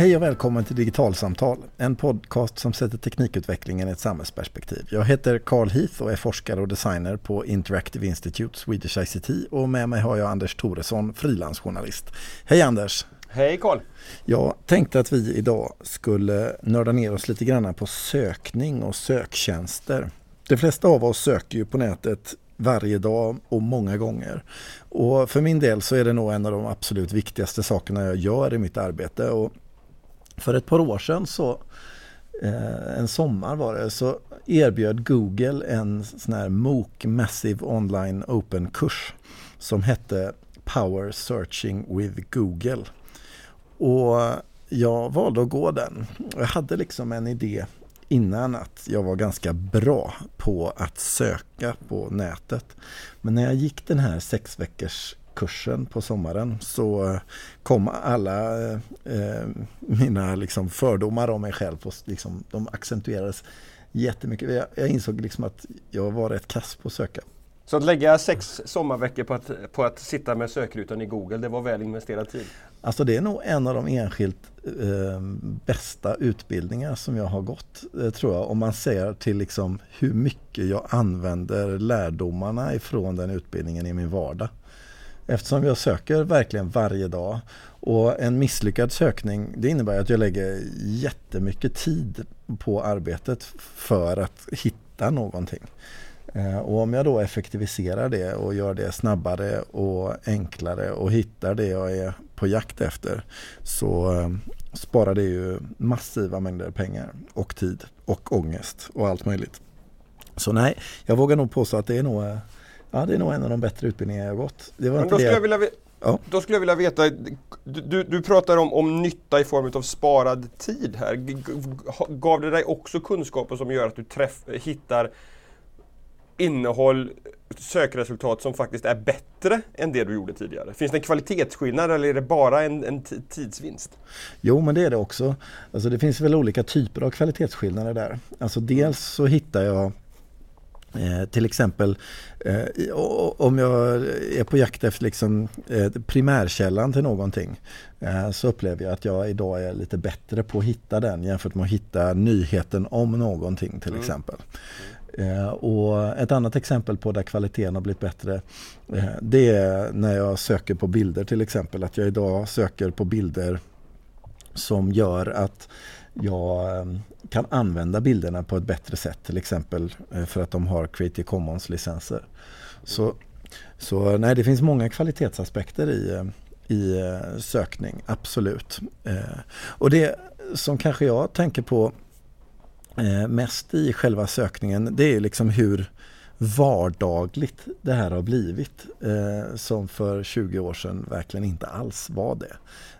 Hej och välkommen till Digitalsamtal, en podcast som sätter teknikutvecklingen i ett samhällsperspektiv. Jag heter Carl Heath och är forskare och designer på Interactive Institute Swedish ICT och med mig har jag Anders Toresson, frilansjournalist. Hej Anders! Hej Carl! Jag tänkte att vi idag skulle nörda ner oss lite grann på sökning och söktjänster. De flesta av oss söker ju på nätet varje dag och många gånger. Och för min del så är det nog en av de absolut viktigaste sakerna jag gör i mitt arbete. Och för ett par år sedan så eh, en sommar var det, så erbjöd Google en sån här MOOC, Massive Online Open-kurs som hette Power Searching with Google. Och jag valde att gå den. Jag hade liksom en idé innan att jag var ganska bra på att söka på nätet. Men när jag gick den här sex veckors kursen på sommaren så kom alla eh, mina liksom fördomar om mig själv och liksom, de accentuerades jättemycket. Jag, jag insåg liksom att jag var rätt kass på att söka. Så att lägga sex sommarveckor på att, på att sitta med sökrutan i Google, det var väl investerad tid? Alltså det är nog en av de enskilt eh, bästa utbildningar som jag har gått, eh, tror jag. Om man ser till liksom hur mycket jag använder lärdomarna ifrån den utbildningen i min vardag. Eftersom jag söker verkligen varje dag och en misslyckad sökning det innebär att jag lägger jättemycket tid på arbetet för att hitta någonting. Eh, och om jag då effektiviserar det och gör det snabbare och enklare och hittar det jag är på jakt efter så eh, sparar det ju massiva mängder pengar och tid och ångest och allt möjligt. Så nej, jag vågar nog påstå att det är nog, eh, ja, det är nog en av de bättre utbildningar jag gått. Det var Men då, skulle jag vilja, ja. då skulle jag vilja veta, du, du pratar om, om nytta i form av sparad tid här. Gav det dig också kunskaper som gör att du träff, hittar innehåll, sökresultat som faktiskt är bättre än det du gjorde tidigare? Finns det en kvalitetsskillnad eller är det bara en, en tidsvinst? Jo men det är det också. Alltså det finns väl olika typer av kvalitetsskillnader där. Alltså dels så hittar jag Eh, till exempel eh, om jag är på jakt efter liksom, eh, primärkällan till någonting eh, så upplever jag att jag idag är lite bättre på att hitta den jämfört med att hitta nyheten om någonting till mm. exempel. Eh, och ett annat exempel på där kvaliteten har blivit bättre eh, det är när jag söker på bilder till exempel. Att jag idag söker på bilder som gör att jag ehm, kan använda bilderna på ett bättre sätt. Till exempel eh, för att de har Creative Commons-licenser. Så, så nej, det finns många kvalitetsaspekter i, eh, i eh, sökning, absolut. Och det som kanske jag tänker på mest i själva sökningen det är liksom hur vardagligt det här har blivit. Som för 20 år sedan verkligen inte alls var det.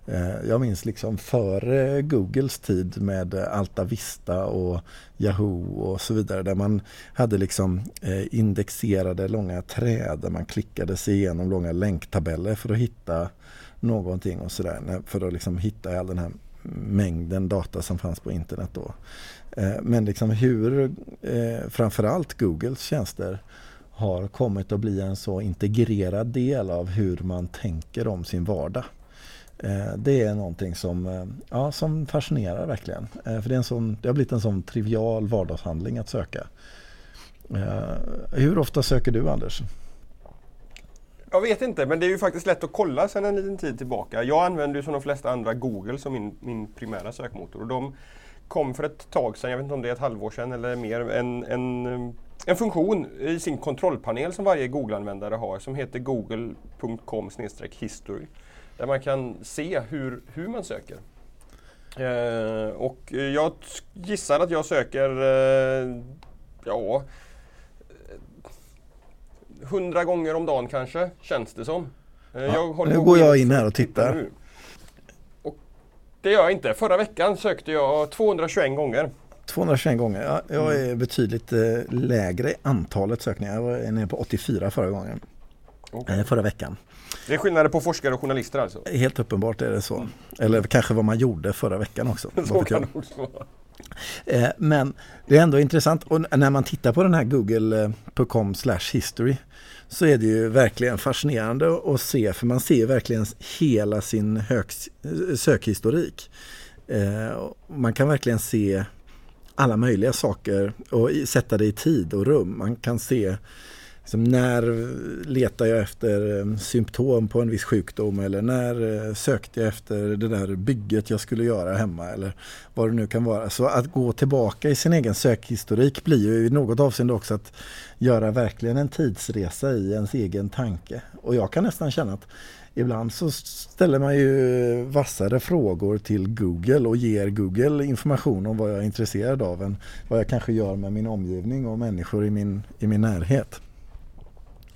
Eh, jag minns liksom före Googles tid med eh, Alta Vista och Yahoo och så vidare där man hade liksom eh, indexerade långa träd där man klickade sig igenom långa länktabeller för att hitta någonting och sådär. För att liksom hitta all den här mängden data som fanns på internet då. Men liksom hur framförallt Googles tjänster har kommit att bli en så integrerad del av hur man tänker om sin vardag. Eh, det är någonting som, eh, ja, som fascinerar verkligen. Eh, för det, är en sån, det har blivit en sån trivial vardagshandling att söka. Hur ofta söker du Anders? Jag vet inte, men det är ju faktiskt lätt att kolla sedan en liten tid tillbaka. Jag använder ju som de flesta andra Google som min, min primära sökmotor. Och de kom för ett tag sedan, jag vet inte om det är ett halvår sedan eller mer, en, en, en funktion i sin kontrollpanel som varje Google-användare har som heter google.com history. Där man kan se hur, hur man söker. Eh, och jag gissar att jag söker, eh, ja, hundra gånger om dagen kanske, känns det som. Eh, ja, nu går jag in här och tittar. Nu. Och det gör jag inte. Förra veckan sökte jag 221 gånger. 221 gånger. Ja, jag är mm. betydligt eh, lägre i antalet sökningar. Jag var nere på 84 förra gången. Okay. Eh, förra veckan. Det är skillnader på forskare och journalister alltså? Helt uppenbart är det så. Eller kanske vad man gjorde förra veckan också. så kan också Eh, men det är ändå intressant och när man tittar på den här google.com history så är det ju verkligen fascinerande att se för man ser verkligen hela sin sökhistorik. Eh, man kan verkligen se alla möjliga saker och sätta det i tid och rum. Man kan se som när letar jag efter eh, symptom på en viss sjukdom eller när eh, sökte jag efter det där bygget jag skulle göra hemma eller vad det nu kan vara. Så att gå tillbaka i sin egen sökhistorik blir ju i något avseende också att göra verkligen en tidsresa i ens egen tanke. Och jag kan nästan känna att Ibland så ställer man ju vassare frågor till Google och ger Google information om vad jag är intresserad av än vad jag kanske gör med min omgivning och människor i min, i min närhet.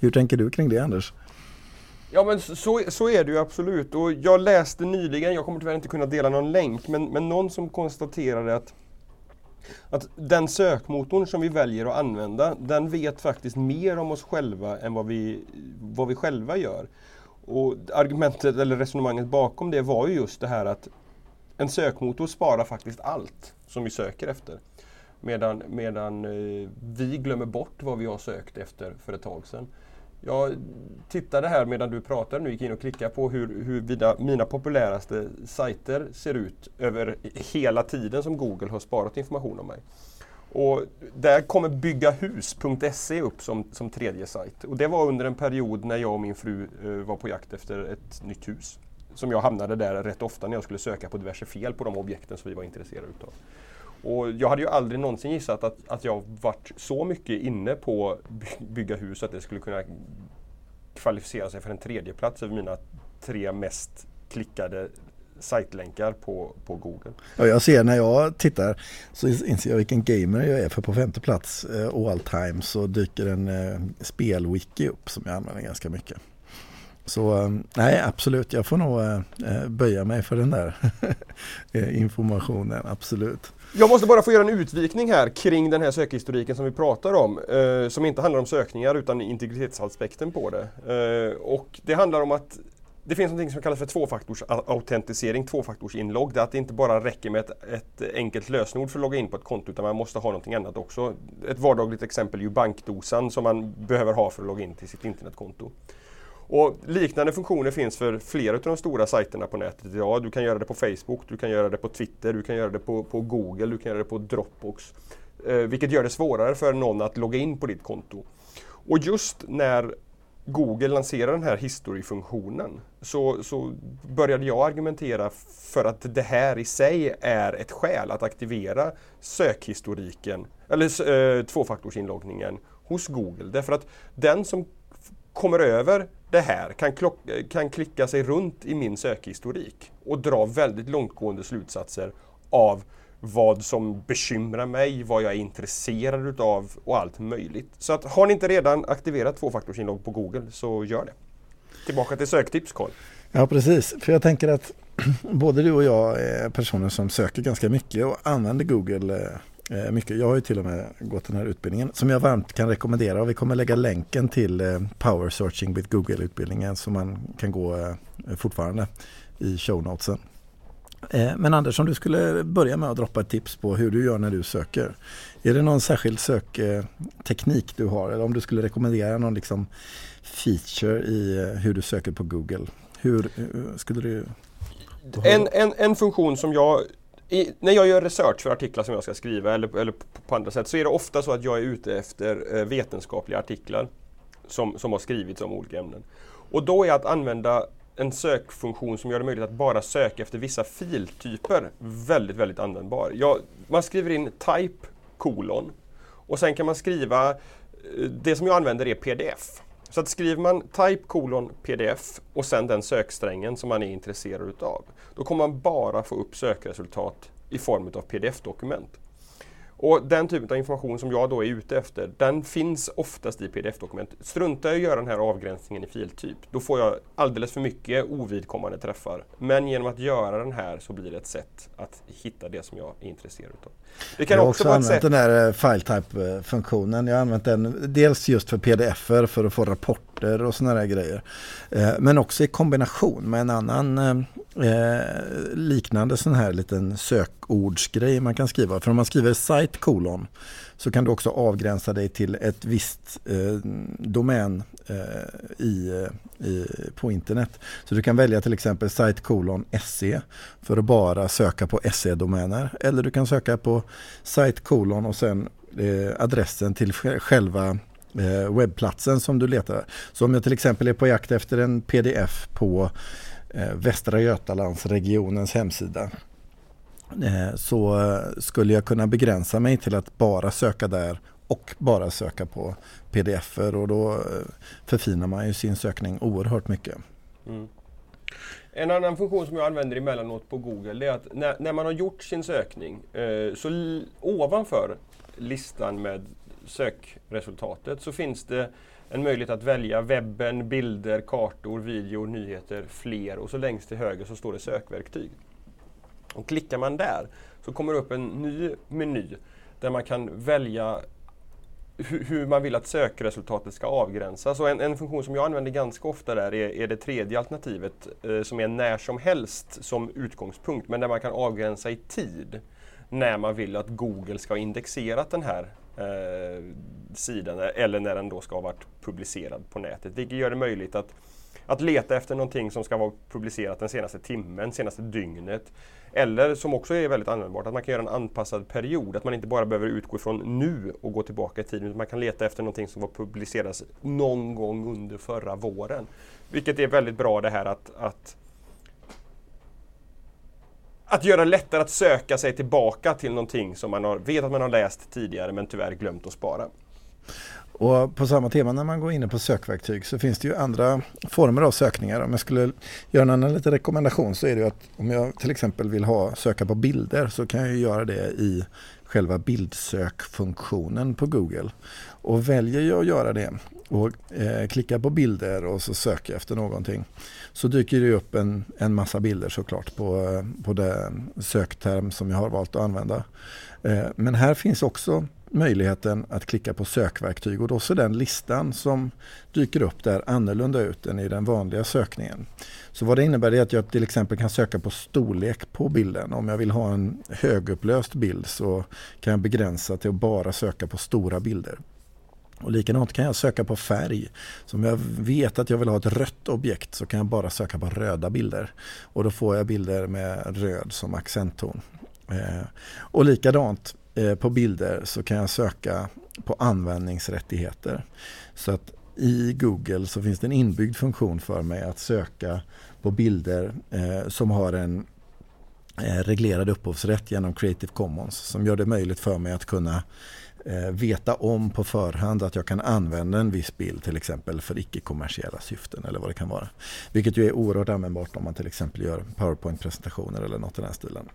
Hur tänker du kring det Anders? Ja men så, så är det ju absolut. Och jag läste nyligen, jag kommer tyvärr inte kunna dela någon länk, men, men någon som konstaterade att att den sökmotorn som vi väljer att använda, den vet faktiskt mer om oss själva än vad vi, vad vi själva gör. Och argumentet eller resonemanget bakom det var ju just det här att en sökmotor sparar faktiskt allt som vi söker efter. Medan, medan eh, vi glömmer bort vad vi har sökt efter för ett tag sedan. Jag tittade här medan du pratade nu, gick in och klickade på hur, hur mina, mina populäraste sajter ser ut över hela tiden som Google har sparat information om mig. Och där kommer byggahus.se upp som, som tredje sajt. Och det var under en period när jag och min fru eh, var på jakt efter ett nytt hus. Som jag hamnade där rätt ofta när jag skulle söka på diverse fel på de objekten som vi var intresserade utav. Och jag hade ju aldrig någonsin gissat att, att jag varit så mycket inne på bygga hus att det skulle kunna kvalificera sig för en tredje plats över mina tre mest klickade sajtlänkar på, på Google. Ja, jag ser när jag tittar så inser jag vilken gamer jag är för på femte plats eh, all time så dyker en eh, spelwiki upp som jag använder ganska mycket. Så eh, nej absolut, jag får nog eh, eh böja mig för den där eh, informationen, absolut. Jag måste bara få göra en utvikning här kring den här sökhistoriken som vi pratar om. Eh, som inte handlar om sökningar utan integritetsaspekten på det. Eh, och det handlar om att det finns något som kallas för tvåfaktorsautentisering, tvåfaktorsinlogg. Det är att det inte bara räcker med ett, ett, enkelt lösenord för att logga in på ett konto utan man måste ha någonting annat också. Ett vardagligt exempel är ju bankdosan som man behöver ha för att logga in till sitt internetkonto. Och liknande funktioner finns för flera av de stora sajterna på nätet idag. Du kan göra det på Facebook, du kan göra det på Twitter, du kan göra det på, på Google, du kan göra det på Dropbox. Eh, vilket gör det svårare för någon att logga in på ditt konto. Och just när Google lanserade den här history-funktionen så, så började jag argumentera för att det här i sig är ett skäl att aktivera sökhistoriken, eller eh, tvåfaktorsinloggningen hos Google. Därför att den som kommer över det här kan, kan klicka sig runt i min sökhistorik och dra väldigt långtgående slutsatser av vad som bekymrar mig, vad jag är intresserad utav och allt möjligt. Så att har ni inte redan aktiverat tvåfaktorsinlogg på Google så gör det. Tillbaka till söktips Carl. Ja precis, för jag tänker att både du och jag är personer som söker ganska mycket och använder Google eh, Eh, mycket. Jag har ju till och med gått den här utbildningen som jag varmt kan rekommendera och vi kommer lägga länken till eh, Power Searching with Google-utbildningen som man kan gå eh, fortfarande i show notesen. Men Anders, om du skulle börja med att droppa ett tips på hur du gör när du söker. Är det någon särskild sökteknik du har eller om du skulle rekommendera någon liksom feature i hur du söker på Google? Hur skulle du... En, en, en funktion som jag i, när jag gör research för artiklar som jag ska skriva eller, eller på andra sätt så är det ofta så att jag är ute efter eh, vetenskapliga artiklar som, som har skrivits om olika ämnen. Och då är att använda en sökfunktion som gör det möjligt att bara söka efter vissa filtyper väldigt, väldigt användbar. Jag, man skriver in type kolon och sen kan man skriva, eh, det som jag använder är pdf. Så att skriver man type kolon pdf och sen den söksträngen som man är intresserad utav, då kommer man bara få upp sökresultat i form av pdf-dokument. Och den typen av information som jag då är ute efter, den finns oftast i pdf-dokument. Struntar jag i att göra den här avgränsningen i filtyp, då får jag alldeles för mycket ovidkommande träffar. Men genom att göra den här så blir det ett sätt att hitta det som jag är intresserad av. Det kan jag har också, också använt sätt... den här eh, file type-funktionen. Jag har använt den dels just för pdf för att få rapporter och sådana där grejer. Eh, men också i kombination med en annan eh, eh, liknande sån här liten sökordsgrej man kan skriva. För om man skriver site kolon så kan du också avgränsa dig till ett visst domän i, i, på internet. Så du kan välja till exempel site kolon se för att bara söka på se-domäner. Eller du kan söka på site kolon och sen adressen till själva Eh, webbplatsen som du letar. Så om jag till exempel är på jakt efter en pdf på eh, Västra Götalandsregionens hemsida eh, så skulle jag kunna begränsa mig till att bara söka där och bara söka på pdf-er och då förfinar man ju sin sökning oerhört mycket. Mm. En annan funktion som jag använder emellanåt på Google är att när, när man har gjort sin sökning eh, så ovanför listan med sökresultatet så finns det en möjlighet att välja webben, bilder, kartor, video, nyheter, fler och så längst till höger så står det sökverktyg. Och klickar man där så kommer det upp en ny meny där man kan välja hur man vill att sökresultatet ska avgränsas. Och en, en, funktion som jag använder ganska ofta där är, är det tredje alternativet eh, som är när som helst som utgångspunkt men där man kan avgränsa i tid när man vill att Google ska ha indexerat den här eh, sidan eller när den då ska ha varit publicerad på nätet. Vilket gör det möjligt att, att leta efter någonting som ska vara publicerat den senaste timmen, senaste dygnet. Eller som också är väldigt användbart, att man kan göra en anpassad period. Att man inte bara behöver utgå från nu och gå tillbaka i tiden. Utan man kan leta efter någonting som var publicerat någon gång under förra våren. Vilket är väldigt bra det här att, att att göra det lättare att söka sig tillbaka till någonting som man har, vet att man har läst tidigare men tyvärr glömt att spara. Och på samma tema när man går in på sökverktyg så finns det ju andra former av sökningar. Om jag skulle göra en annan liten rekommendation så är det ju att om jag till exempel vill ha söka på bilder så kan jag göra det i själva bildsökfunktionen på Google. Och väljer jag att göra det och eh, klickar på bilder och så söker jag efter någonting så dyker det upp en, en massa bilder såklart på, eh, på den sökterm som jag har valt att använda. Eh, men här finns också möjligheten att klicka på sökverktyg och då ser den listan som dyker upp där annorlunda ut än i den vanliga sökningen. Så vad det innebär är att jag till exempel kan söka på storlek på bilden. Om jag vill ha en högupplöst bild så kan jag begränsa till att bara söka på stora bilder. Och likadant kan jag söka på färg. Så om jag vet att jag vill ha ett rött objekt så kan jag bara söka på röda bilder. Och då får jag bilder med röd som accentton. Eh, och likadant Eh, på bilder så kan jag söka på användningsrättigheter. Så att i Google så finns det en inbyggd funktion för mig att söka på bilder eh, som har en eh, reglerad upphovsrätt genom Creative Commons som gör det möjligt för mig att kunna eh, veta om på förhand att jag kan använda en viss bild till exempel för icke-kommersiella syften eller vad det kan vara. Vilket ju är oerhört användbart om man till exempel gör PowerPoint-presentationer eller något i den stilen.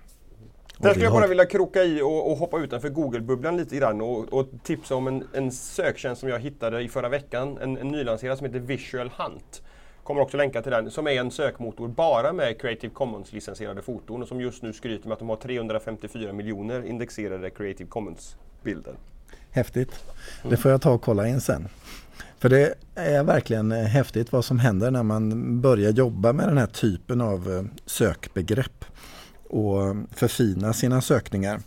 Där skulle jag bara vilja kroka i och, och hoppa utanför Google-bubblan lite grann och, och tipsa om en, en, söktjänst som jag hittade i förra veckan. En, en nylanserad som heter Visual Hunt. Kommer också länka till den, som är en sökmotor bara med Creative Commons-licensierade foton och som just nu skryter med att de har 354 miljoner indexerade Creative Commons-bilder. Häftigt. Det får jag ta och kolla in sen. För det är verkligen eh, häftigt vad som händer när man börjar jobba med den här typen av eh, sökbegrepp och förfina sina sökningar.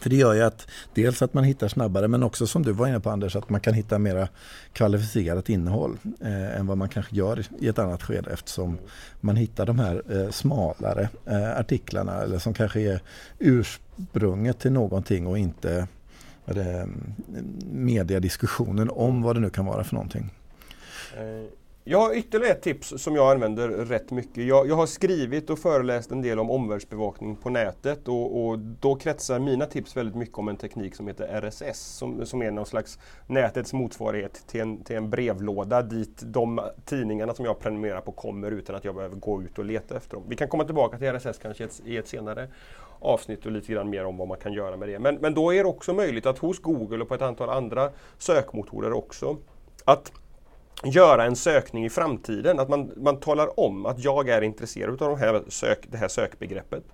För det gör ju att dels att man hittar snabbare men också som du var inne på Anders att man kan hitta mera kvalificerat innehåll eh, än vad man kanske gör i ett annat skede eftersom man hittar de här eh, smalare eh, artiklarna eller som kanske är ursprunget till någonting och inte mm, mediediskussionen om vad det nu kan vara för någonting. Eh, jag har ytterligare ett tips som jag använder rätt mycket. Jag, jag har skrivit och föreläst en del om omvärldsbevakning på nätet och, och, då kretsar mina tips väldigt mycket om en teknik som heter RSS som, som är någon slags nätets motsvarighet till en, till en brevlåda dit de tidningarna som jag prenumererar på kommer utan att jag behöver gå ut och leta efter dem. Vi kan komma tillbaka till RSS kanske i ett senare avsnitt och lite grann mer om vad man kan göra med det. Men, men då är det också möjligt att hos Google och på ett antal andra sökmotorer också att göra en sökning i framtiden. Att man, man talar om att jag är intresserad av de här sök, det här sökbegreppet.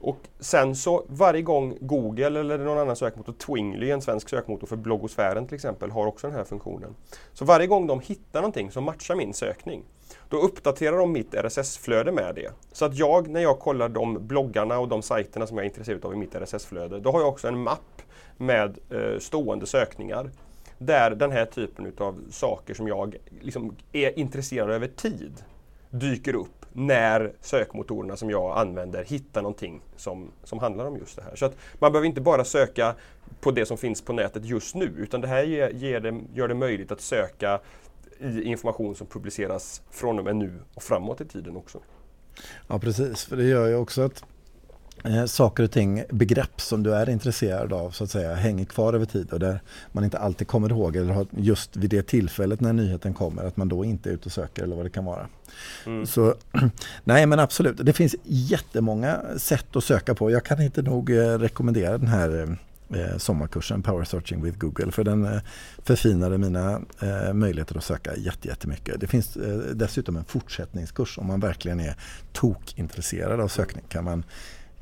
Och sen så varje gång Google eller någon annan sökmotor, Twingly, en svensk sökmotor för bloggosfären till exempel, har också den här funktionen. Så varje gång de hittar någonting som matchar min sökning, då uppdaterar de mitt RSS-flöde med det. Så att jag, när jag kollar de bloggarna och de sajterna som jag är intresserad av i mitt RSS-flöde, då har jag också en mapp med eh, stående sökningar. Där den här typen av saker som jag liksom är intresserad av över tid dyker upp när sökmotorerna som jag använder hittar någonting som, som handlar om just det här. Så att man behöver inte bara söka på det som finns på nätet just nu utan det här ger, ger det, gör det möjligt att söka i information som publiceras från och med nu och framåt i tiden också. Ja precis, för det gör ju också att eh, saker och ting, begrepp som du är intresserad av så att säga hänger kvar över tid och där man inte alltid kommer ihåg eller har just vid det tillfället när nyheten kommer att man då inte är ute och söker eller vad det kan vara. Mm. Så nej men absolut, det finns jättemånga sätt att söka på. Jag kan inte nog eh, rekommendera den här eh, sommarkursen Power Searching with Google för den eh, förfinade mina eh, möjligheter att söka jättemycket. Det finns eh, dessutom en fortsättningskurs om man verkligen är tokintresserad av sökning kan man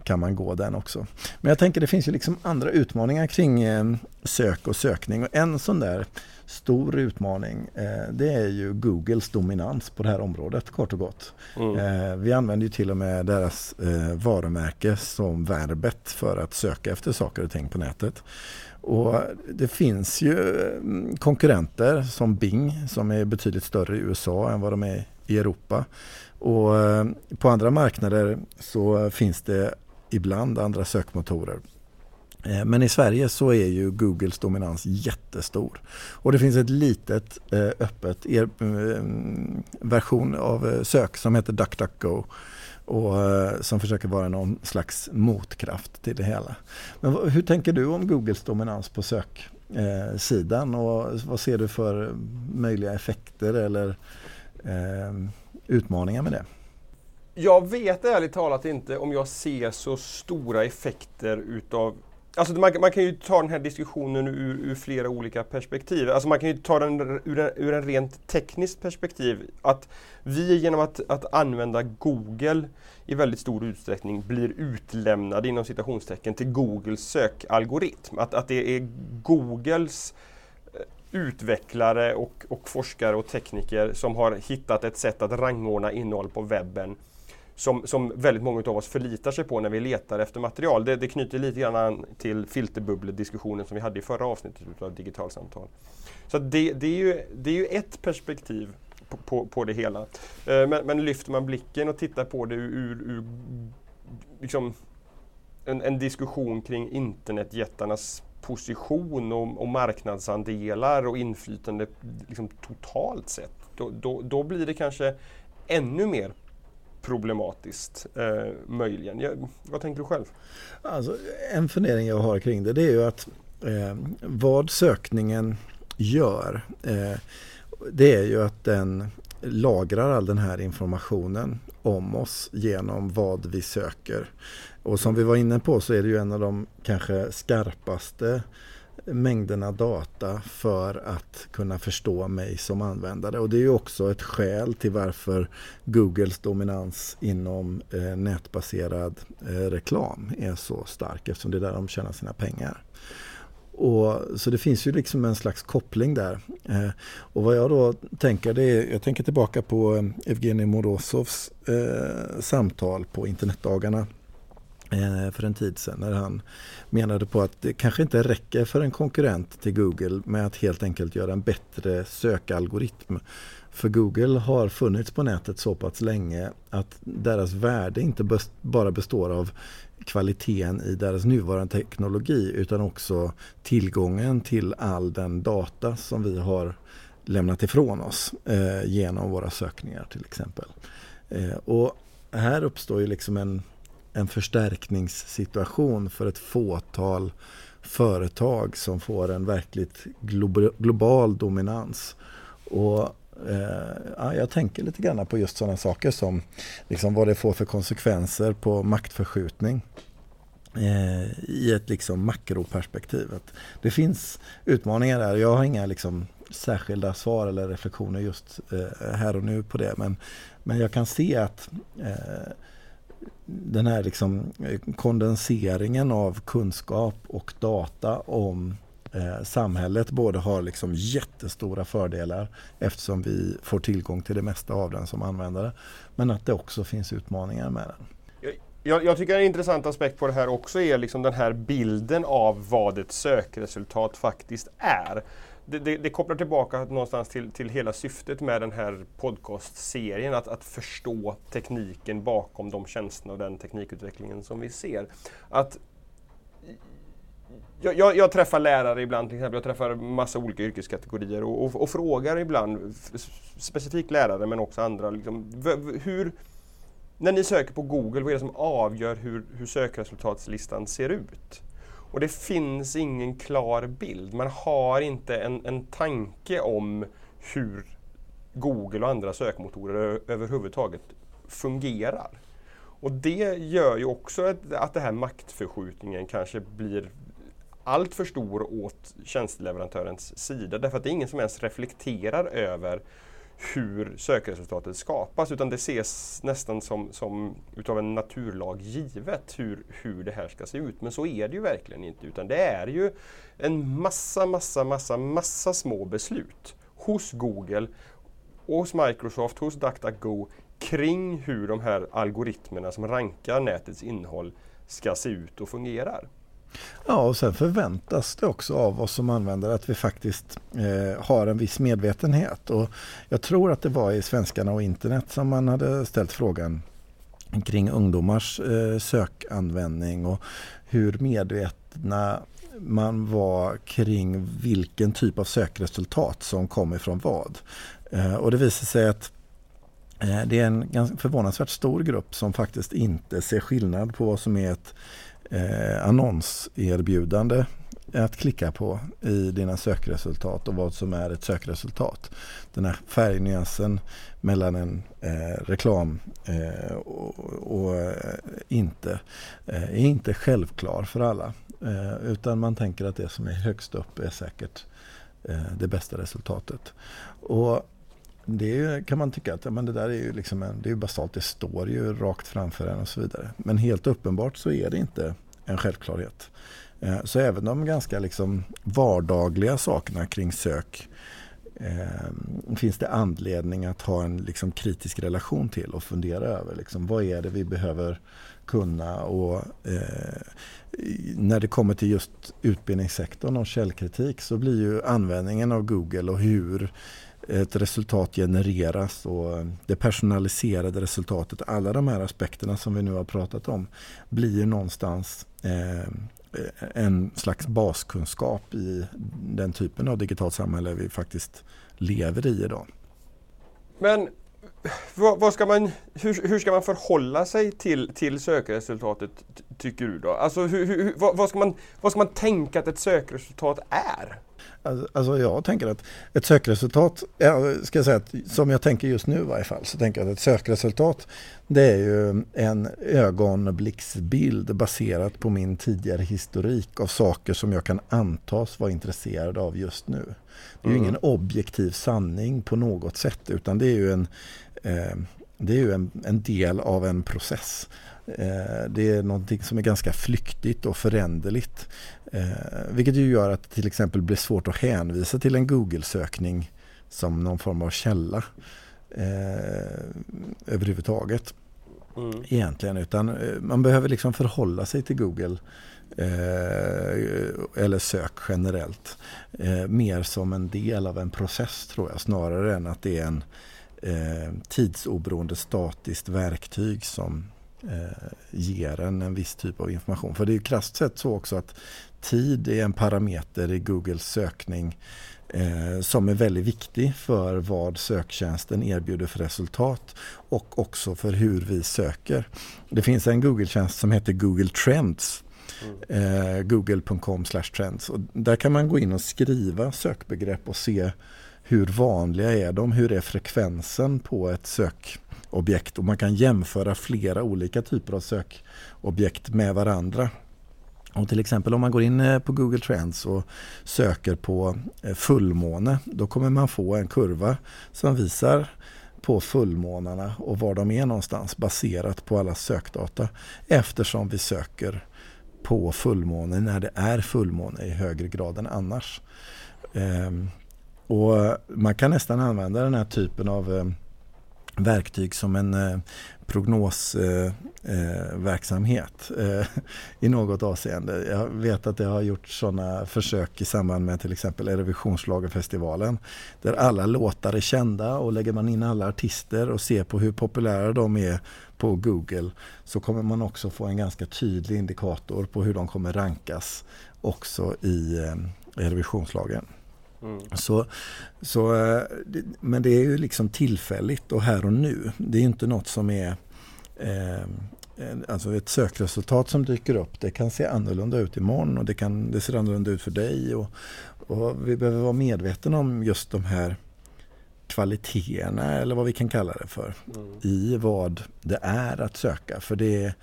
kan man gå den också. Men jag tänker det finns ju liksom andra utmaningar kring eh, sök och sökning och en sån där stor utmaning eh, det är ju Googles dominans på det här området kort och gott. Mm. Eh, vi använder ju till och med deras varumärke som verbet för att söka efter saker och ting på nätet. Och det finns ju mm, konkurrenter som Bing som är betydligt större i USA än vad de är i Europa. Och på andra marknader så finns det ibland andra sökmotorer. Eh, men i Sverige så är ju Googles dominans jättestor. Och det finns ett litet eh, öppet er, eh, version av sök som heter DuckDuckGo och som försöker vara någon slags motkraft till det hela. Men hur tänker du om Googles dominans på söksidan och vad ser du för möjliga effekter eller utmaningar med det? Jag vet ärligt talat inte om jag ser så stora effekter utav Alltså man, man, kan ju ta den här diskussionen ur, ur, flera olika perspektiv. Alltså man kan ju ta den ur en, ur en rent tekniskt perspektiv. Att vi genom att, att använda Google i väldigt stor utsträckning blir utlämnade inom citationstecken till Googles sökalgoritm. Att, att det är Googles eh, utvecklare och, och forskare och tekniker som har hittat ett sätt att rangordna innehåll på webben som, som väldigt många av oss förlitar sig på när vi letar efter material. Det, det knyter lite grann an till filterbubblediskussionen som vi hade i förra avsnittet av Digitalsamtal. Så det, det, är ju, det är ju ett perspektiv på, på, på det hela. Eh, men, men, lyfter man blicken och tittar på det ur, ur liksom en, en, diskussion kring internetjättarnas position och, och marknadsandelar och inflytande liksom totalt sett. Då, då, då blir det kanske ännu mer problematiskt eh, möjligen. Jag, vad tänker du själv? Alltså, en fundering jag har kring det, det är ju att eh, vad sökningen gör eh, det är ju att den lagrar all den här informationen om oss genom vad vi söker. Och som vi var inne på så är det ju en av de kanske skarpaste mängderna data för att kunna förstå mig som användare. Och det är ju också ett skäl till varför Googles dominans inom eh, nätbaserad eh, reklam är så stark eftersom det är där de tjänar sina pengar. Och, så det finns ju liksom en slags koppling där. Eh, och vad jag då tänker, det är, jag tänker tillbaka på eh, Evgenij Morozovs eh, samtal på internetdagarna Eh, för en tid sedan när han menade på att det kanske inte räcker för en konkurrent till Google med att helt enkelt göra en bättre sökalgoritm. För Google har funnits på nätet så pass länge att deras värde inte bara består av kvaliteten i deras nuvarande teknologi utan också tillgången till all den data som vi har lämnat ifrån oss eh, genom våra sökningar till exempel. Eh, och här uppstår ju liksom en en förstärkningssituation för ett fåtal företag som får en verkligt global dominans. Och eh, ja, jag tänker lite grann på just sådana saker som liksom vad det får för konsekvenser på maktförskjutning eh, i ett liksom makroperspektiv. Att det finns utmaningar där. Jag har inga liksom särskilda svar eller reflektioner just eh, här och nu på det. Men, men jag kan se att eh, den här liksom eh, kondenseringen av kunskap och data om eh, samhället både har liksom jättestora fördelar eftersom vi får tillgång till det mesta av den som användare. Men att det också finns utmaningar med den. Jag, jag, tycker en intressant aspekt på det här också är liksom den här bilden av vad ett sökresultat faktiskt är. Det, det, det kopplar tillbaka någonstans till, till hela syftet med den här podcastserien, att, att förstå tekniken bakom de tjänsterna och den teknikutvecklingen som vi ser. Att jag, jag, jag, träffar lärare ibland, till exempel. jag träffar massa olika yrkeskategorier och, och, och frågar ibland, specifikt lärare men också andra, liksom, hur, när ni söker på Google, vad är det som avgör hur, hur sökresultatslistan ser ut? Och det finns ingen klar bild. Man har inte en, en tanke om hur Google och andra sökmotorer överhuvudtaget fungerar. Och det gör ju också att, att den här maktförskjutningen kanske blir allt för stor åt tjänsteleverantörens sida. Därför att det är ingen som ens reflekterar över hur sökresultatet skapas utan det ses nästan som, som utav en naturlag givet hur, hur det här ska se ut. Men så är det ju verkligen inte utan det är ju en massa, massa, massa, massa små beslut hos Google, hos Microsoft, hos DuckDuckGo kring hur de här algoritmerna som rankar nätets innehåll ska se ut och fungerar. Ja, och sen förväntas det också av oss som användare att vi faktiskt eh, har en viss medvetenhet. Och jag tror att det var i Svenskarna och internet som man hade ställt frågan kring ungdomars eh, sökanvändning och hur medvetna man var kring vilken typ av sökresultat som kom ifrån vad. Eh, och det visade sig att eh, det är en ganska förvånansvärt stor grupp som faktiskt inte ser skillnad på vad som är ett eh, annonserbjudande att klicka på i dina sökresultat och vad som är ett sökresultat. Den här färgnyansen mellan en eh, reklam eh, och, och eh, inte eh, är inte självklar för alla. Eh, utan man tänker att det som är högst upp är säkert eh, det bästa resultatet. Och det kan man tycka att ja, men det där är ju liksom en, det är basalt, det står ju rakt framför en och så vidare. Men helt uppenbart så är det inte en självklarhet. Eh, så även de ganska liksom vardagliga sakerna kring sök eh, finns det anledning att ha en liksom kritisk relation till och fundera över liksom, vad är det vi behöver kunna och eh, när det kommer till just utbildningssektorn och källkritik så blir ju användningen av Google och hur ett resultat genereras och det personaliserade resultatet, alla de här aspekterna som vi nu har pratat om blir någonstans eh, en slags baskunskap i den typen av digitalt samhälle vi faktiskt lever i idag. Men vad, vad ska man, hur, hur, ska man förhålla sig till, till sökresultatet tycker du då? Alltså hur, hur, vad, vad, ska man, vad ska man tänka att ett sökresultat är? Alltså, alltså jag tänker att ett sökresultat, ska jag säga att, som jag tänker just nu i varje fall, så tänker jag att ett sökresultat det är ju en ögonblicksbild baserat på min tidigare historik av saker som jag kan antas vara intresserad av just nu. Det är mm. ju ingen objektiv sanning på något sätt utan det är ju en, eh, det är ju en, en del av en process. Eh, det är någonting som är ganska flyktigt och föränderligt. Eh, vilket ju gör att det till exempel blir svårt att hänvisa till en Google-sökning som någon form av källa eh, överhuvudtaget. Mm. Egentligen, utan man behöver liksom förhålla sig till Google eller sök generellt. Mer som en del av en process tror jag, snarare än att det är en tidsoberoende statiskt verktyg som eh, ger en en viss typ av information. För det är ju krasst sett så också att tid är en parameter i Googles sökning eh, som är väldigt viktig för vad söktjänsten erbjuder för resultat och också för hur vi söker. Det finns en Google-tjänst som heter Google Trends Eh, Google.com trends. Och där kan man gå in och skriva sökbegrepp och se hur vanliga är de? Hur är frekvensen på ett sökobjekt? Och man kan jämföra flera olika typer av sökobjekt med varandra. Och till exempel om man går in eh, på Google Trends och söker på eh, fullmåne då kommer man få en kurva som visar på fullmånarna och var de är någonstans baserat på alla sökdata eftersom vi söker på fullmåne när det är fullmåne i högre grad än annars. Ehm, och eh, man kan nästan använda den här typen av eh, verktyg som en eh, prognosverksamhet eh, eh, eh i något avseende. Jag vet att det har gjort sådana försök i samband med till exempel Eurovisionsschlagerfestivalen där alla låtar är kända och lägger man in alla artister och ser på hur populära de är på Google så kommer man också få en ganska tydlig indikator på hur de kommer rankas också i Eurovisionsschlagern. Mm. Så, så, eh, men det är ju liksom tillfälligt och här och nu. Det är inte något som är eh, Alltså ett sökresultat som dyker upp det kan se annorlunda ut imorgon och det, kan, det ser annorlunda ut för dig. Och, och vi behöver vara medvetna om just de här kvaliteterna eller vad vi kan kalla det för mm. i vad det är att söka. För det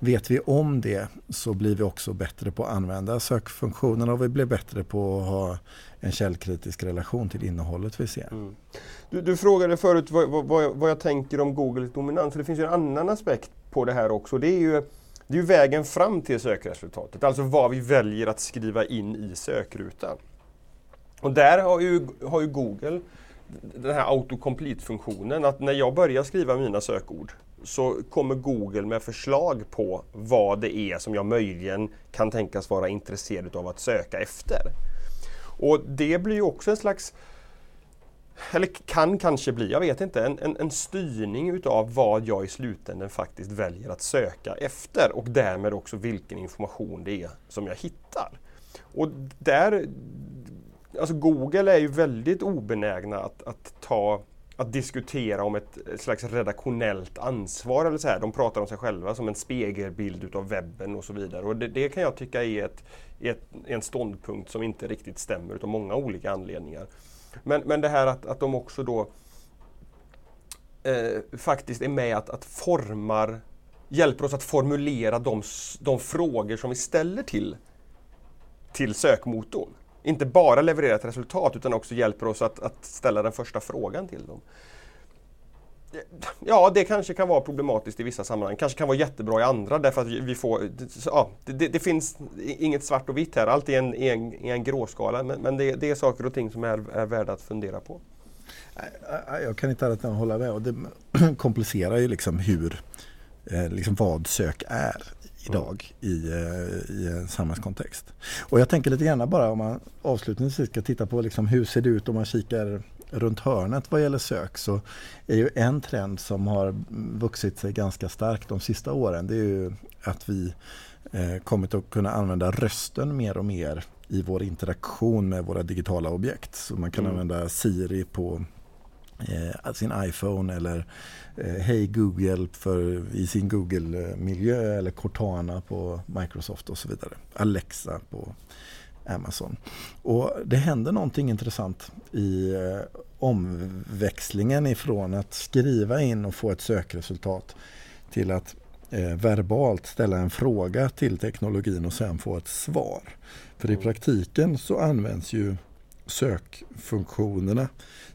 Vet vi om det så blir vi också bättre på att använda sökfunktionerna och vi blir bättre på att ha en källkritisk relation till innehållet vi ser. Mm. Du, du, frågade förut vad, vad, vad, jag tänker om Googles dominans. Det finns ju en annan aspekt på det här också. Det är ju, det är ju vägen fram till sökresultatet. Alltså vad vi väljer att skriva in i sökrutan. Och där har ju, har ju Google den här autocomplete-funktionen. Att när jag börjar skriva mina sökord så kommer Google med förslag på vad det är som jag möjligen kan tänkas vara intresserad av att söka efter. Och det blir ju också en slags eller kan kanske bli, jag vet inte, en, en, en styrning utav vad jag i slutändan faktiskt väljer att söka efter och därmed också vilken information det är som jag hittar. Och där, alltså Google är ju väldigt obenägna att, att ta att diskutera om ett slags redaktionellt ansvar. eller så här. De pratar om sig själva som en spegelbild utav webben och så vidare. Och det, det kan jag tycka är, ett, ett, en ståndpunkt som inte riktigt stämmer utav många olika anledningar. Men, men det här att, att de också då eh, faktiskt är med att, att formar, hjälper oss att formulera de, de frågor som vi ställer till, till sökmotorn inte bara levererar ett resultat utan också hjälper oss att, att ställa den första frågan till dem. Ja, det kanske kan vara problematiskt i vissa sammanhang. Kanske kan vara jättebra i andra därför att vi får... Ja, det, det finns inget svart och vitt här. Allt är en, en, en gråskala. Men, men det, det, är saker och ting som är, är värda att fundera på. Jag kan inte annat än hålla med. Och det komplicerar ju liksom hur, eh, liksom vad sök är idag i, eh, i en samhällskontext. Och jag tänker lite grann bara om man avslutningsvis ska titta på liksom hur ser det ut om man kikar runt hörnet vad gäller sök så är ju en trend som har vuxit sig ganska starkt de sista åren det är ju att vi eh, kommit att kunna använda rösten mer och mer i vår interaktion med våra digitala objekt. Så man kan mm. använda Siri på eh, sin iPhone eller eh, Hej Google för, i sin Google-miljö eller Cortana på Microsoft och så vidare. Alexa på Amazon. Och det händer någonting intressant i eh, omväxlingen ifrån att skriva in och få ett sökresultat till att eh, verbalt ställa en fråga till teknologin och sen få ett svar. För i mm. praktiken så används ju sökfunktionerna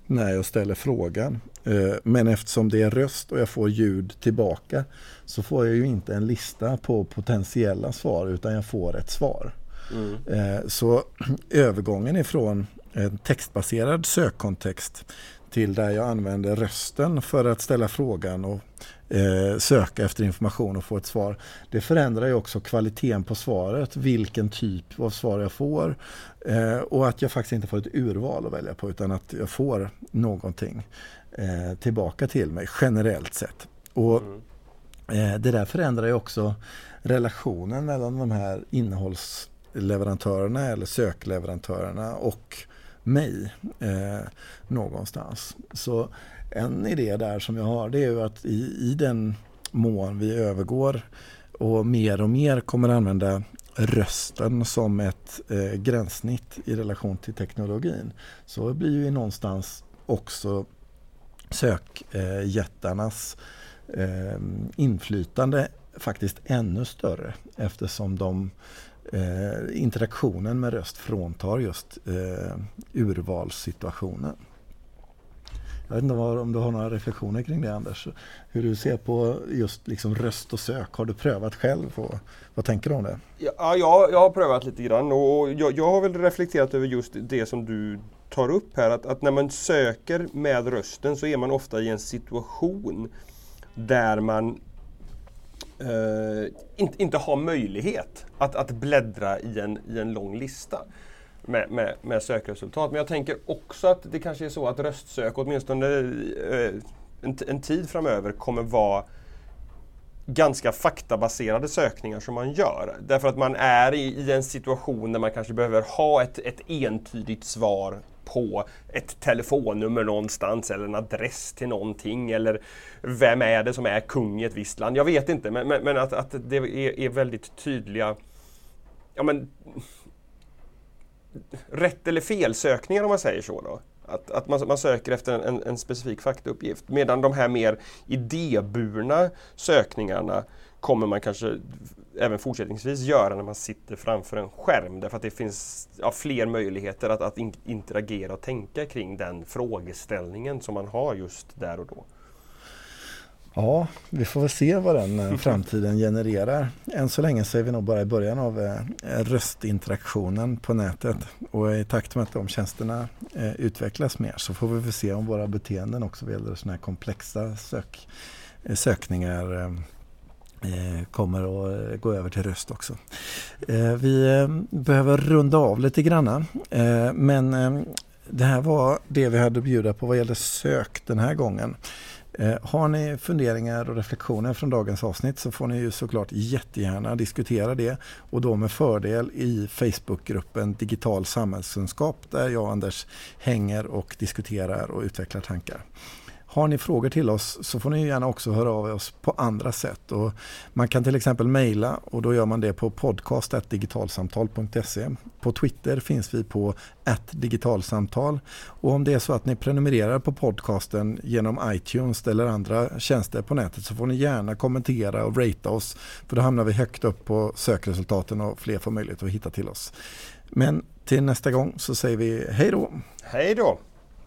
när jag ställer frågan. Eh, men eftersom det är röst och jag får ljud tillbaka så får jag ju inte en lista på potentiella svar utan jag får ett svar. Mm. Eh, så övergången ifrån en textbaserad sökkontext till där jag använder rösten för att ställa frågan och eh, söka efter information och få ett svar. Det förändrar ju också kvaliteten på svaret, vilken typ av svar jag får eh, och att jag faktiskt inte får ett urval att välja på utan att jag får någonting eh, tillbaka till mig generellt sett. Och mm. Eh, det där förändrar ju också relationen mellan de här leverantörerna eller sökleverantörerna och mig eh, någonstans. Så en idé där som jag har det är ju att i, i den mån vi övergår och mer och mer kommer använda rösten som ett eh, gränssnitt i relation till teknologin så blir ju någonstans också sökjättarnas eh, inflytande faktiskt ännu större eftersom de eh, interaktionen med röst fråntar just eh, urvalssituationen. Jag vet inte om du har några reflektioner kring det Anders? Hur du ser på just liksom röst och sök. Har du prövat själv? Och vad tänker du om det? Ja, jag, jag har prövat lite grann och jag, jag har väl reflekterat över just det som du tar upp här. Att, att när man söker med rösten så är man ofta i en situation där man eh, inte, inte har möjlighet att, att bläddra i en, i en lång lista med, med, med sökresultat. Men jag tänker också att det kanske är så att röstsök åtminstone eh, en, en tid framöver kommer vara ganska faktabaserade sökningar som man gör. Därför att man är i, i, en situation där man kanske behöver ha ett, ett entydigt svar på ett telefonnummer någonstans eller en adress till någonting eller vem är det som är kung i ett visst land? Jag vet inte men, men, men att, att det är, är, väldigt tydliga ja, men, rätt eller fel sökningar om man säger så. Då. Att, att man, man söker efter en, en specifik faktauppgift. Medan de här mer idéburna sökningarna kommer man kanske även fortsättningsvis göra när man sitter framför en skärm. Därför att det finns ja, fler möjligheter att, att interagera och tänka kring den frågeställningen som man har just där och då. Ja, vi får väl se vad den eh, framtiden genererar. Än så länge så är vi nog bara i början av eh, röstinteraktionen på nätet. Och i takt med att de tjänsterna eh, utvecklas mer så får vi väl se om våra beteenden också vad gäller sådana här komplexa sök, sökningar Eh, kommer att eh, gå över till röst också. Eh, vi behöver runda av lite grann. men det här var det vi hade att bjuda på vad gäller sök den här gången. Har ni funderingar och reflektioner från dagens avsnitt så får ni ju såklart jättegärna diskutera det och då med fördel i Facebookgruppen Digital samhällskunskap där jag och Anders hänger och diskuterar och utvecklar tankar. Har ni frågor till oss så får ni gärna också höra av oss på andra sätt. Och man kan till exempel mejla och då gör man det på podcast.digitalsamtal.se. På Twitter finns vi på digitalsamtal. Och om det är så att ni prenumererar på podcasten genom iTunes eller andra tjänster på nätet så får ni gärna kommentera och ratea oss. För då hamnar vi högt upp på sökresultaten och fler får möjlighet att hitta till oss. Men till nästa gång så säger vi hej då! Hej då!